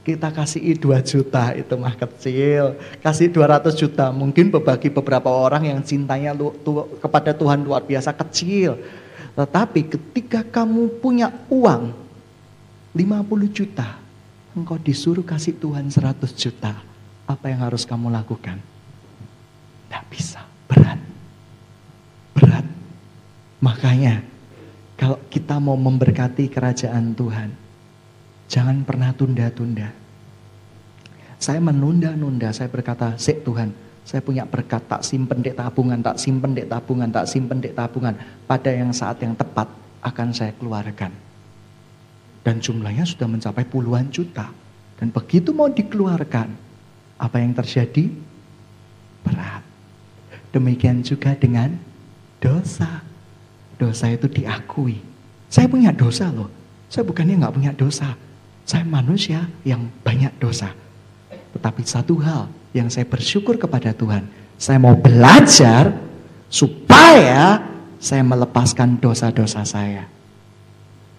kita kasih 2 juta itu mah kecil. Kasih 200 juta mungkin bagi beberapa orang yang cintanya lu, tu, kepada Tuhan luar biasa kecil. Tetapi ketika kamu punya uang 50 juta, engkau disuruh kasih Tuhan 100 juta. Apa yang harus kamu lakukan? Tidak bisa, berat. Berat. Makanya kalau kita mau memberkati kerajaan Tuhan, Jangan pernah tunda-tunda. Saya menunda-nunda, saya berkata, Sik Tuhan, saya punya berkat, tak simpen dek tabungan, tak simpen dek tabungan, tak simpen dek tabungan. Pada yang saat yang tepat akan saya keluarkan. Dan jumlahnya sudah mencapai puluhan juta. Dan begitu mau dikeluarkan, apa yang terjadi? Berat. Demikian juga dengan dosa. Dosa itu diakui. Saya punya dosa loh. Saya bukannya nggak punya dosa. Saya manusia yang banyak dosa. Tetapi satu hal yang saya bersyukur kepada Tuhan. Saya mau belajar supaya saya melepaskan dosa-dosa saya.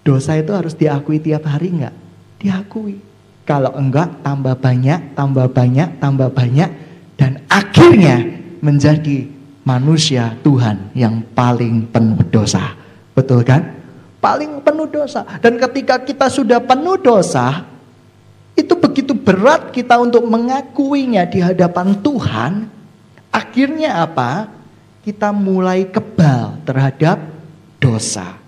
Dosa itu harus diakui tiap hari enggak? Diakui. Kalau enggak tambah banyak, tambah banyak, tambah banyak. Dan akhirnya menjadi manusia Tuhan yang paling penuh dosa. Betul kan? paling penuh dosa. Dan ketika kita sudah penuh dosa, itu begitu berat kita untuk mengakuinya di hadapan Tuhan. Akhirnya apa? Kita mulai kebal terhadap dosa.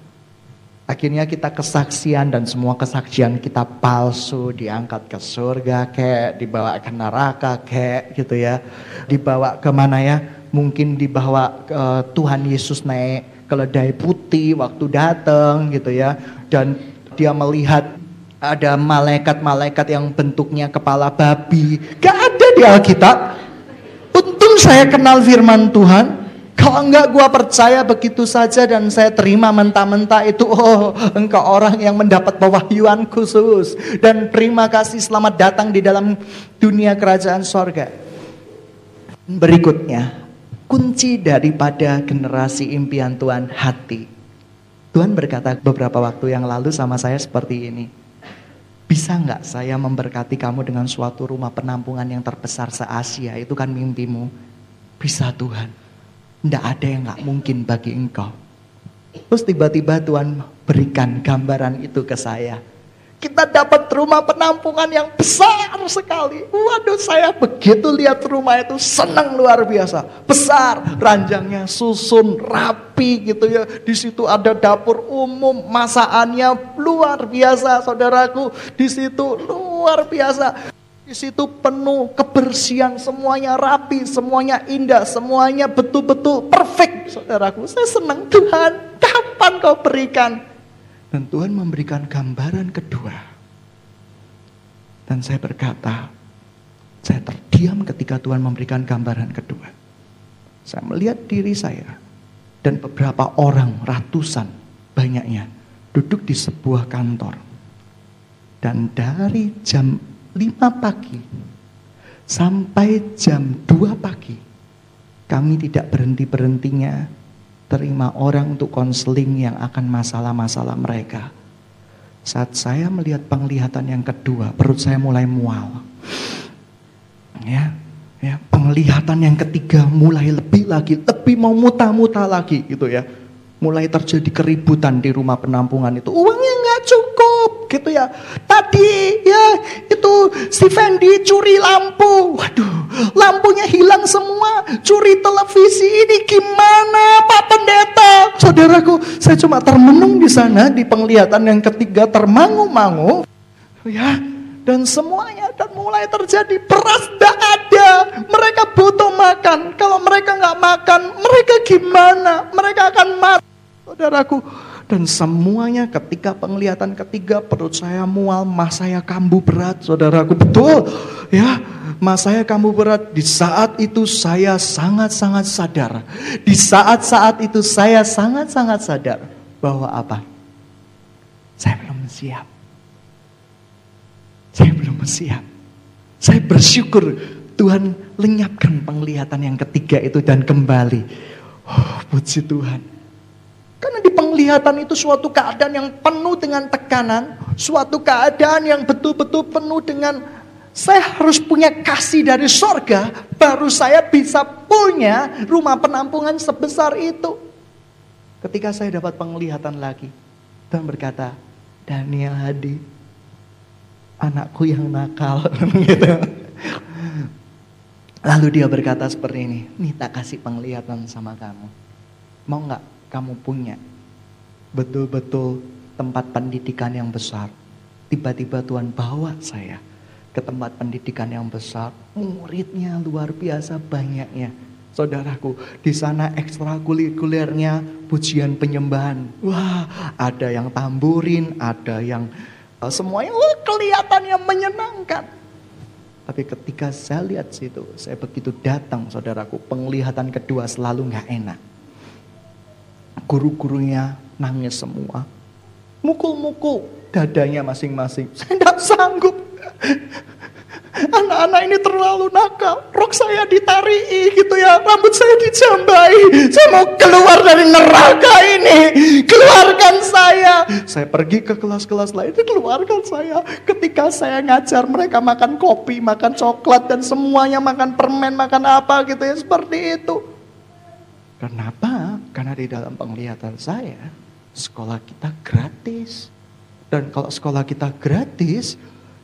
Akhirnya kita kesaksian dan semua kesaksian kita palsu, diangkat ke surga kayak, dibawa ke neraka kayak gitu ya. Dibawa ke mana ya? Mungkin dibawa ke Tuhan Yesus naik keledai putih waktu datang gitu ya. Dan dia melihat ada malaikat-malaikat yang bentuknya kepala babi. Gak ada di Alkitab. Untung saya kenal firman Tuhan. Kalau enggak gua percaya begitu saja dan saya terima mentah-mentah itu oh engkau orang yang mendapat pewahyuan khusus dan terima kasih selamat datang di dalam dunia kerajaan sorga. Berikutnya kunci daripada generasi impian Tuhan hati. Tuhan berkata beberapa waktu yang lalu sama saya seperti ini. Bisa nggak saya memberkati kamu dengan suatu rumah penampungan yang terbesar se-Asia? Itu kan mimpimu. Bisa Tuhan. Tidak ada yang gak mungkin bagi engkau. Terus tiba-tiba Tuhan berikan gambaran itu ke saya. Kita dapat rumah penampungan yang besar sekali. Waduh saya begitu lihat rumah itu senang luar biasa. Besar, ranjangnya susun, rapi gitu ya. Di situ ada dapur umum, masakannya luar biasa saudaraku. Di situ luar biasa. Di situ penuh kebersihan, semuanya rapi, semuanya indah, semuanya betul-betul perfect. Saudaraku, saya senang Tuhan, kapan kau berikan? Dan Tuhan memberikan gambaran kedua. Dan saya berkata, saya terdiam ketika Tuhan memberikan gambaran kedua. Saya melihat diri saya dan beberapa orang, ratusan banyaknya, duduk di sebuah kantor. Dan dari jam 5 pagi sampai jam 2 pagi kami tidak berhenti-berhentinya terima orang untuk konseling yang akan masalah-masalah mereka. Saat saya melihat penglihatan yang kedua, perut saya mulai mual. Ya, ya, penglihatan yang ketiga mulai lebih lagi, lebih mau muta-muta lagi gitu ya. Mulai terjadi keributan di rumah penampungan itu. Nggak cukup gitu ya. Tadi ya itu si Fendi curi lampu. Waduh, lampunya hilang semua. Curi televisi ini gimana Pak Pendeta? Saudaraku, saya cuma termenung di sana di penglihatan yang ketiga termangu-mangu. Ya, dan semuanya dan mulai terjadi beras tidak ada mereka butuh makan kalau mereka nggak makan mereka gimana mereka akan mati saudaraku. Dan semuanya ketika penglihatan ketiga perut saya mual, mas saya kambuh berat, saudaraku betul ya. Mas saya kambuh berat. Di saat itu saya sangat-sangat sadar. Di saat-saat itu saya sangat-sangat sadar bahwa apa? Saya belum siap. Saya belum siap. Saya bersyukur Tuhan lenyapkan penglihatan yang ketiga itu dan kembali. Oh, puji Tuhan. Karena di penglihatan itu suatu keadaan yang penuh dengan tekanan, suatu keadaan yang betul-betul penuh dengan saya harus punya kasih dari sorga, baru saya bisa punya rumah penampungan sebesar itu. Ketika saya dapat penglihatan lagi, Tuhan berkata, Daniel Hadi, anakku yang nakal. gitu. Lalu dia berkata seperti ini, nih tak kasih penglihatan sama kamu. Mau nggak kamu punya betul-betul tempat pendidikan yang besar. Tiba-tiba Tuhan bawa saya ke tempat pendidikan yang besar. Muridnya luar biasa banyaknya. Saudaraku, di sana ekstrakurikulernya pujian penyembahan. Wah, ada yang tamburin, ada yang uh, semuanya wah, kelihatannya menyenangkan. Tapi ketika saya lihat situ, saya begitu datang saudaraku, penglihatan kedua selalu nggak enak. Guru-gurunya nangis semua. Mukul-mukul dadanya masing-masing. Saya tidak sanggup. Anak-anak ini terlalu nakal. Rok saya ditarii gitu ya. Rambut saya dijambai. Saya mau keluar dari neraka ini. Keluarkan saya. Saya pergi ke kelas-kelas lain. Keluarkan saya. Ketika saya ngajar mereka makan kopi, makan coklat. Dan semuanya makan permen, makan apa gitu ya. Seperti itu. Kenapa? Karena di dalam penglihatan saya, sekolah kita gratis. Dan kalau sekolah kita gratis,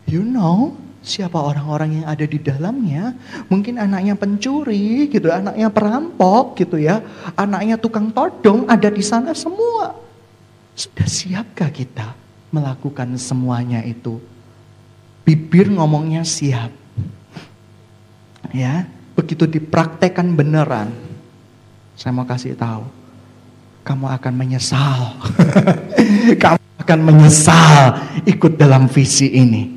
you know, siapa orang-orang yang ada di dalamnya. Mungkin anaknya pencuri gitu, anaknya perampok gitu ya. Anaknya tukang todong ada di sana semua. Sudah siapkah kita melakukan semuanya itu? Bibir ngomongnya siap. Ya, begitu dipraktekkan beneran. Saya mau kasih tahu, kamu akan menyesal. kamu akan menyesal ikut dalam visi ini.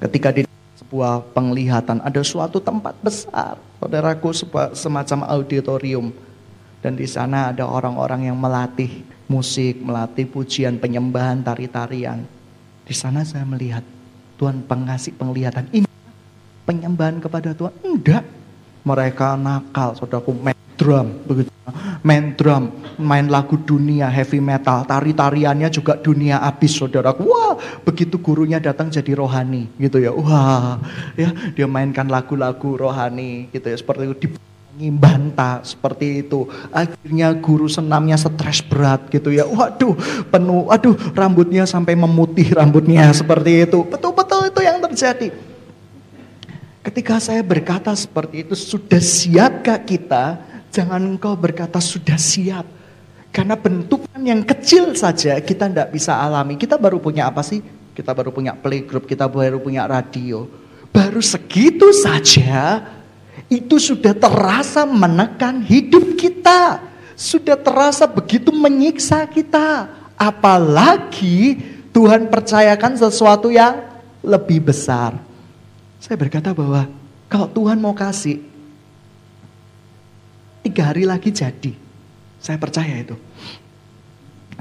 Ketika di sebuah penglihatan ada suatu tempat besar, saudaraku semacam auditorium dan di sana ada orang-orang yang melatih musik, melatih pujian, penyembahan, tari-tarian. Di sana saya melihat Tuhan pengasih penglihatan ini penyembahan kepada Tuhan. Enggak. Mereka nakal, saudaraku drum begitu main drum, main lagu dunia heavy metal, tari-tariannya juga dunia abis saudaraku. Wah, begitu gurunya datang jadi rohani gitu ya. Wah, ya dia mainkan lagu-lagu rohani gitu ya seperti itu di bantah seperti itu. Akhirnya guru senamnya stres berat gitu ya. Waduh, penuh, aduh rambutnya sampai memutih rambutnya seperti itu. Betul-betul itu yang terjadi. Ketika saya berkata seperti itu, sudah siapkah kita Jangan engkau berkata sudah siap. Karena bentukan yang kecil saja kita tidak bisa alami. Kita baru punya apa sih? Kita baru punya playgroup, kita baru punya radio. Baru segitu saja itu sudah terasa menekan hidup kita. Sudah terasa begitu menyiksa kita. Apalagi Tuhan percayakan sesuatu yang lebih besar. Saya berkata bahwa kalau Tuhan mau kasih, tiga hari lagi jadi. Saya percaya itu.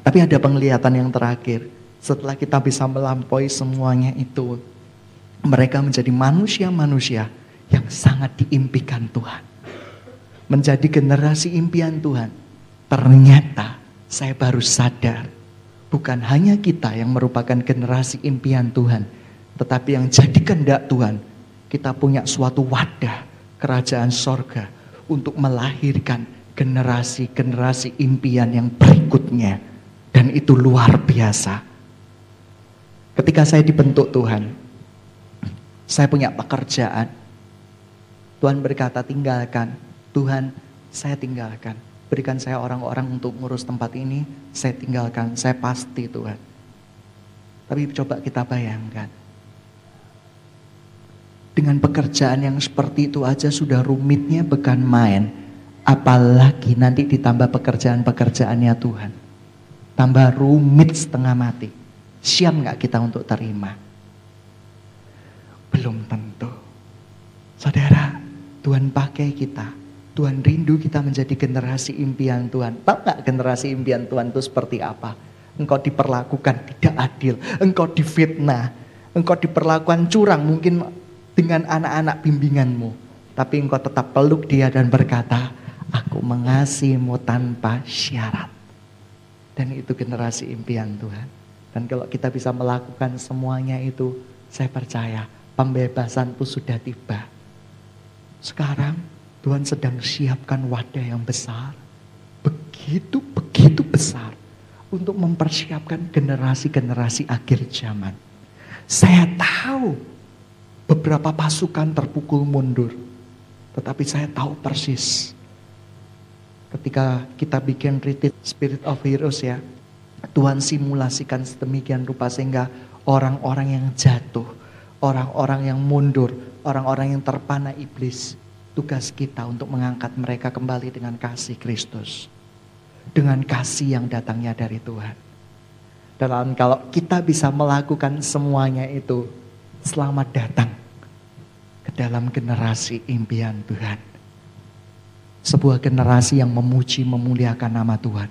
Tapi ada penglihatan yang terakhir. Setelah kita bisa melampaui semuanya itu. Mereka menjadi manusia-manusia yang sangat diimpikan Tuhan. Menjadi generasi impian Tuhan. Ternyata saya baru sadar. Bukan hanya kita yang merupakan generasi impian Tuhan. Tetapi yang jadi kehendak Tuhan. Kita punya suatu wadah kerajaan sorga untuk melahirkan generasi-generasi impian yang berikutnya. Dan itu luar biasa. Ketika saya dibentuk Tuhan, saya punya pekerjaan. Tuhan berkata tinggalkan. Tuhan saya tinggalkan. Berikan saya orang-orang untuk ngurus tempat ini. Saya tinggalkan. Saya pasti Tuhan. Tapi coba kita bayangkan. Dengan pekerjaan yang seperti itu aja sudah rumitnya bukan main. Apalagi nanti ditambah pekerjaan-pekerjaannya Tuhan. Tambah rumit setengah mati. Siap nggak kita untuk terima? Belum tentu. Saudara, Tuhan pakai kita. Tuhan rindu kita menjadi generasi impian Tuhan. Tahu nggak generasi impian Tuhan itu seperti apa? Engkau diperlakukan tidak adil. Engkau difitnah. Engkau diperlakukan curang. Mungkin dengan anak-anak bimbinganmu. Tapi engkau tetap peluk dia dan berkata, aku mengasihimu tanpa syarat. Dan itu generasi impian Tuhan. Dan kalau kita bisa melakukan semuanya itu, saya percaya pembebasan pun sudah tiba. Sekarang Tuhan sedang siapkan wadah yang besar. Begitu, begitu besar. Untuk mempersiapkan generasi-generasi akhir zaman. Saya tahu Beberapa pasukan terpukul mundur. Tetapi saya tahu persis. Ketika kita bikin retreat Spirit of Heroes ya. Tuhan simulasikan sedemikian rupa sehingga orang-orang yang jatuh. Orang-orang yang mundur. Orang-orang yang terpana iblis. Tugas kita untuk mengangkat mereka kembali dengan kasih Kristus. Dengan kasih yang datangnya dari Tuhan. Dan kalau kita bisa melakukan semuanya itu, selamat datang ke dalam generasi impian Tuhan. Sebuah generasi yang memuji memuliakan nama Tuhan.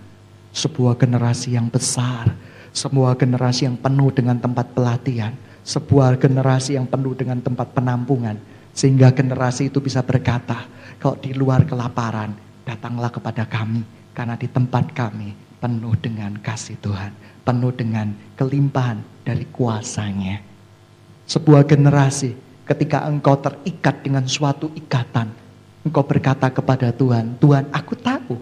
Sebuah generasi yang besar, sebuah generasi yang penuh dengan tempat pelatihan, sebuah generasi yang penuh dengan tempat penampungan sehingga generasi itu bisa berkata, kalau di luar kelaparan, datanglah kepada kami karena di tempat kami penuh dengan kasih Tuhan, penuh dengan kelimpahan dari kuasanya. Sebuah generasi ketika engkau terikat dengan suatu ikatan, engkau berkata kepada Tuhan, Tuhan aku tahu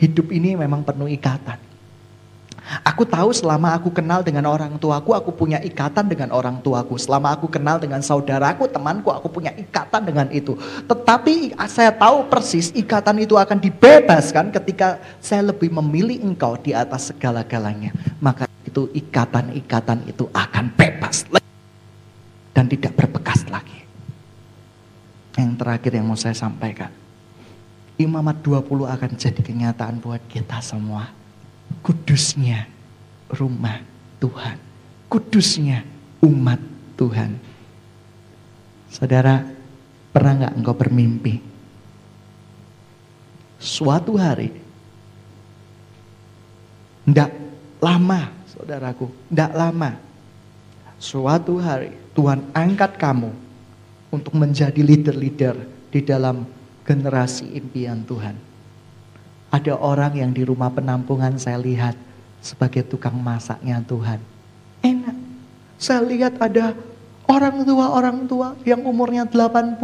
hidup ini memang penuh ikatan. Aku tahu selama aku kenal dengan orang tuaku, aku punya ikatan dengan orang tuaku. Selama aku kenal dengan saudaraku, temanku, aku punya ikatan dengan itu. Tetapi saya tahu persis ikatan itu akan dibebaskan ketika saya lebih memilih engkau di atas segala-galanya. Maka itu ikatan-ikatan itu akan bebas dan tidak berbekas lagi. Yang terakhir yang mau saya sampaikan. Imamat 20 akan jadi kenyataan buat kita semua kudusnya rumah Tuhan. Kudusnya umat Tuhan. Saudara, pernah nggak engkau bermimpi? Suatu hari, tidak lama, saudaraku, tidak lama. Suatu hari Tuhan angkat kamu untuk menjadi leader-leader di dalam generasi impian Tuhan ada orang yang di rumah penampungan saya lihat sebagai tukang masaknya Tuhan. Enak. Saya lihat ada orang tua-orang tua yang umurnya 80,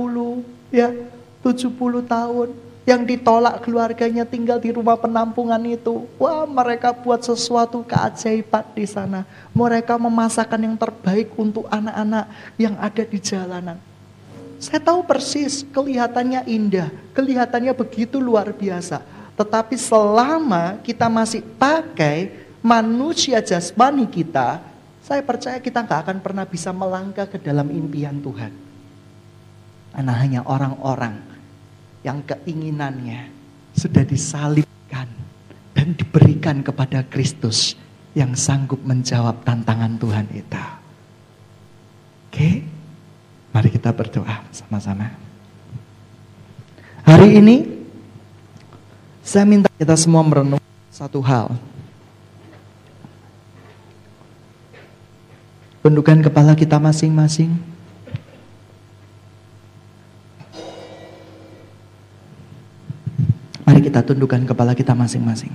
ya 70 tahun. Yang ditolak keluarganya tinggal di rumah penampungan itu. Wah mereka buat sesuatu keajaiban di sana. Mereka memasakkan yang terbaik untuk anak-anak yang ada di jalanan. Saya tahu persis kelihatannya indah, kelihatannya begitu luar biasa. Tetapi selama kita masih pakai manusia jasmani kita, saya percaya kita nggak akan pernah bisa melangkah ke dalam impian Tuhan. Karena hanya orang-orang yang keinginannya sudah disalibkan dan diberikan kepada Kristus yang sanggup menjawab tantangan Tuhan itu. Oke, mari kita berdoa sama-sama. Hari ini saya minta kita semua merenung satu hal. Tundukkan kepala kita masing-masing. Mari kita tundukkan kepala kita masing-masing.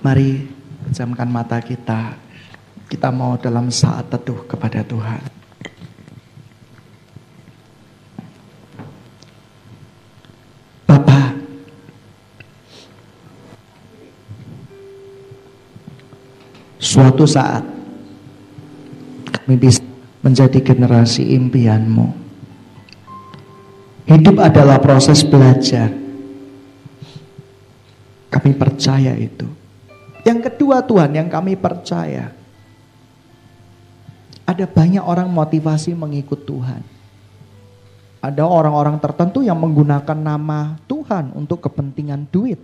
Mari pejamkan mata kita. Kita mau dalam saat teduh kepada Tuhan. Suatu saat kami bisa menjadi generasi impianmu. Hidup adalah proses belajar. Kami percaya itu. Yang kedua Tuhan yang kami percaya. Ada banyak orang motivasi mengikut Tuhan. Ada orang-orang tertentu yang menggunakan nama Tuhan untuk kepentingan duit.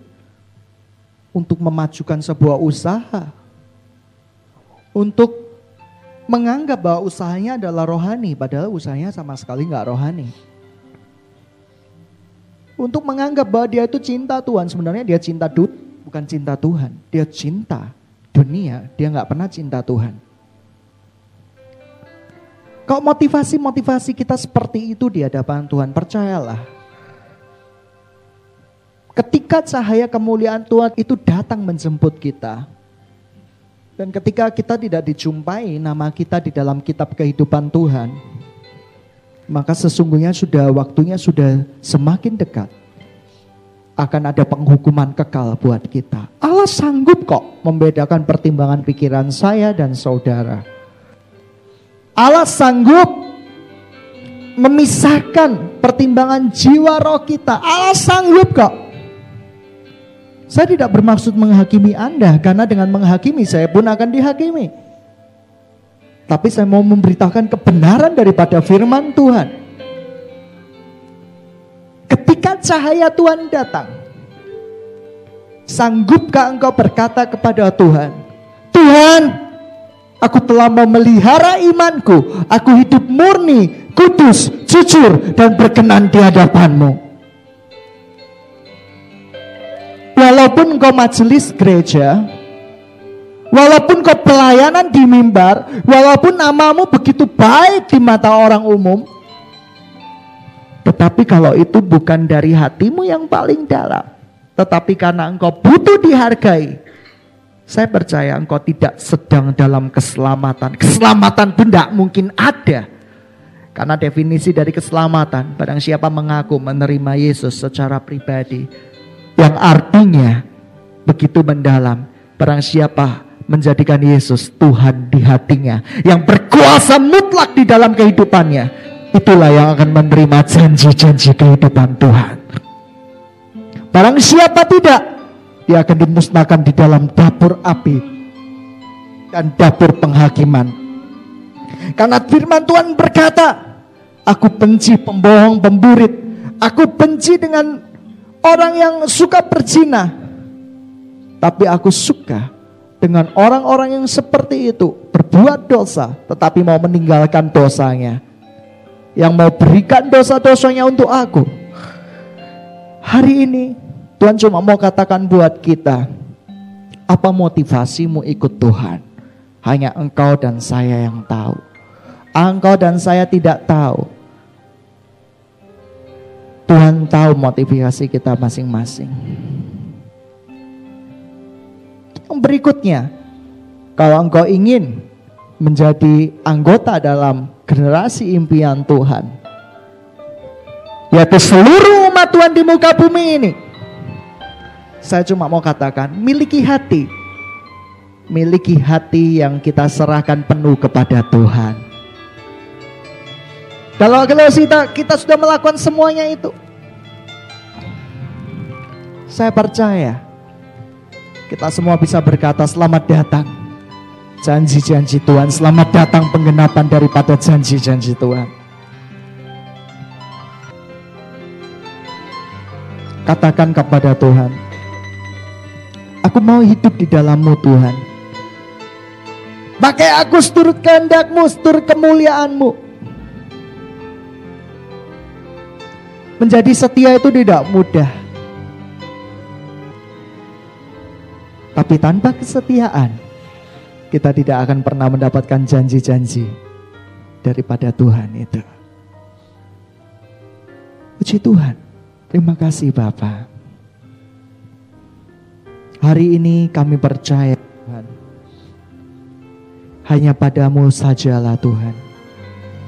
Untuk memajukan sebuah usaha untuk menganggap bahwa usahanya adalah rohani, padahal usahanya sama sekali nggak rohani. Untuk menganggap bahwa dia itu cinta Tuhan, sebenarnya dia cinta dut, bukan cinta Tuhan. Dia cinta dunia, dia nggak pernah cinta Tuhan. Kalau motivasi-motivasi kita seperti itu di hadapan Tuhan, percayalah. Ketika cahaya kemuliaan Tuhan itu datang menjemput kita, dan ketika kita tidak dijumpai nama kita di dalam kitab kehidupan Tuhan, maka sesungguhnya sudah waktunya sudah semakin dekat. Akan ada penghukuman kekal buat kita. Allah sanggup kok membedakan pertimbangan pikiran saya dan saudara. Allah sanggup memisahkan pertimbangan jiwa roh kita. Allah sanggup kok saya tidak bermaksud menghakimi Anda karena dengan menghakimi saya pun akan dihakimi. Tapi saya mau memberitakan kebenaran daripada firman Tuhan. Ketika cahaya Tuhan datang, sanggupkah engkau berkata kepada Tuhan, Tuhan, aku telah memelihara imanku, aku hidup murni, kudus, jujur, dan berkenan di hadapanmu. Walaupun engkau majelis gereja, walaupun kau pelayanan di mimbar, walaupun namamu begitu baik di mata orang umum, tetapi kalau itu bukan dari hatimu yang paling dalam, tetapi karena engkau butuh dihargai, saya percaya engkau tidak sedang dalam keselamatan. Keselamatan pun tidak mungkin ada. Karena definisi dari keselamatan, barang siapa mengaku menerima Yesus secara pribadi, yang artinya begitu mendalam. Barang siapa menjadikan Yesus Tuhan di hatinya, yang berkuasa mutlak di dalam kehidupannya, itulah yang akan menerima janji-janji kehidupan Tuhan. Barang siapa tidak, dia akan dimusnahkan di dalam dapur api dan dapur penghakiman. Karena firman Tuhan berkata, Aku benci pembohong, pemburit. Aku benci dengan orang yang suka berzina. Tapi aku suka dengan orang-orang yang seperti itu berbuat dosa tetapi mau meninggalkan dosanya. Yang mau berikan dosa-dosanya untuk aku. Hari ini Tuhan cuma mau katakan buat kita apa motivasimu ikut Tuhan? Hanya engkau dan saya yang tahu. Engkau dan saya tidak tahu. Tuhan tahu motivasi kita masing-masing berikutnya, kalau engkau ingin menjadi anggota dalam generasi impian Tuhan, yaitu seluruh umat Tuhan di muka bumi ini, saya cuma mau katakan, miliki hati, miliki hati yang kita serahkan penuh kepada Tuhan. Kalau kita, kita sudah melakukan semuanya itu, saya percaya kita semua bisa berkata selamat datang. Janji-janji Tuhan, selamat datang penggenapan daripada janji-janji Tuhan. Katakan kepada Tuhan, aku mau hidup di dalammu Tuhan. Pakai aku seturut kehendakmu, seturut kemuliaanmu. Menjadi setia itu tidak mudah. Tapi tanpa kesetiaan, kita tidak akan pernah mendapatkan janji-janji daripada Tuhan itu. Puji Tuhan, terima kasih Bapak. Hari ini kami percaya Tuhan, hanya padamu sajalah Tuhan,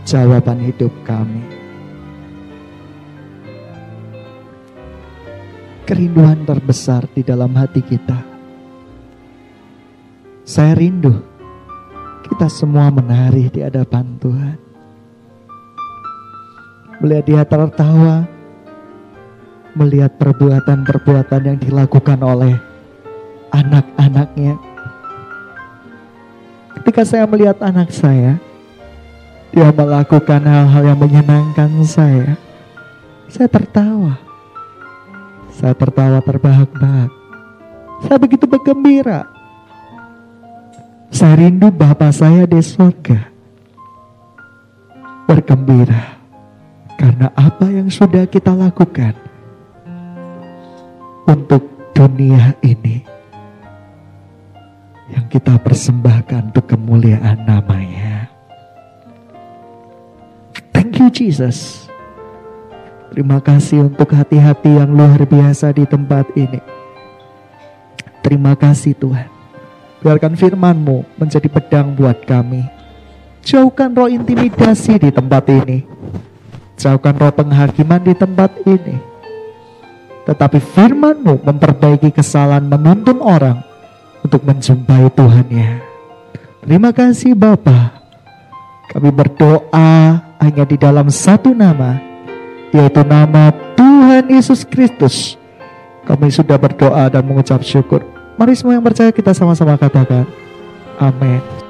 jawaban hidup kami. Kerinduan terbesar di dalam hati kita saya rindu kita semua menari di hadapan Tuhan. Melihat dia tertawa, melihat perbuatan-perbuatan yang dilakukan oleh anak-anaknya. Ketika saya melihat anak saya, dia melakukan hal-hal yang menyenangkan saya. Saya tertawa. Saya tertawa terbahak-bahak. Saya begitu bergembira saya rindu Bapa saya di surga. Bergembira karena apa yang sudah kita lakukan untuk dunia ini yang kita persembahkan untuk kemuliaan namanya. Thank you Jesus. Terima kasih untuk hati-hati yang luar biasa di tempat ini. Terima kasih Tuhan. Biarkan firman-Mu menjadi pedang buat kami. Jauhkan roh intimidasi di tempat ini. Jauhkan roh penghakiman di tempat ini. Tetapi firman-Mu memperbaiki kesalahan menuntun orang untuk menjumpai Tuhannya. Terima kasih Bapa. Kami berdoa hanya di dalam satu nama, yaitu nama Tuhan Yesus Kristus. Kami sudah berdoa dan mengucap syukur. Mari semua yang percaya kita sama-sama katakan. Amin.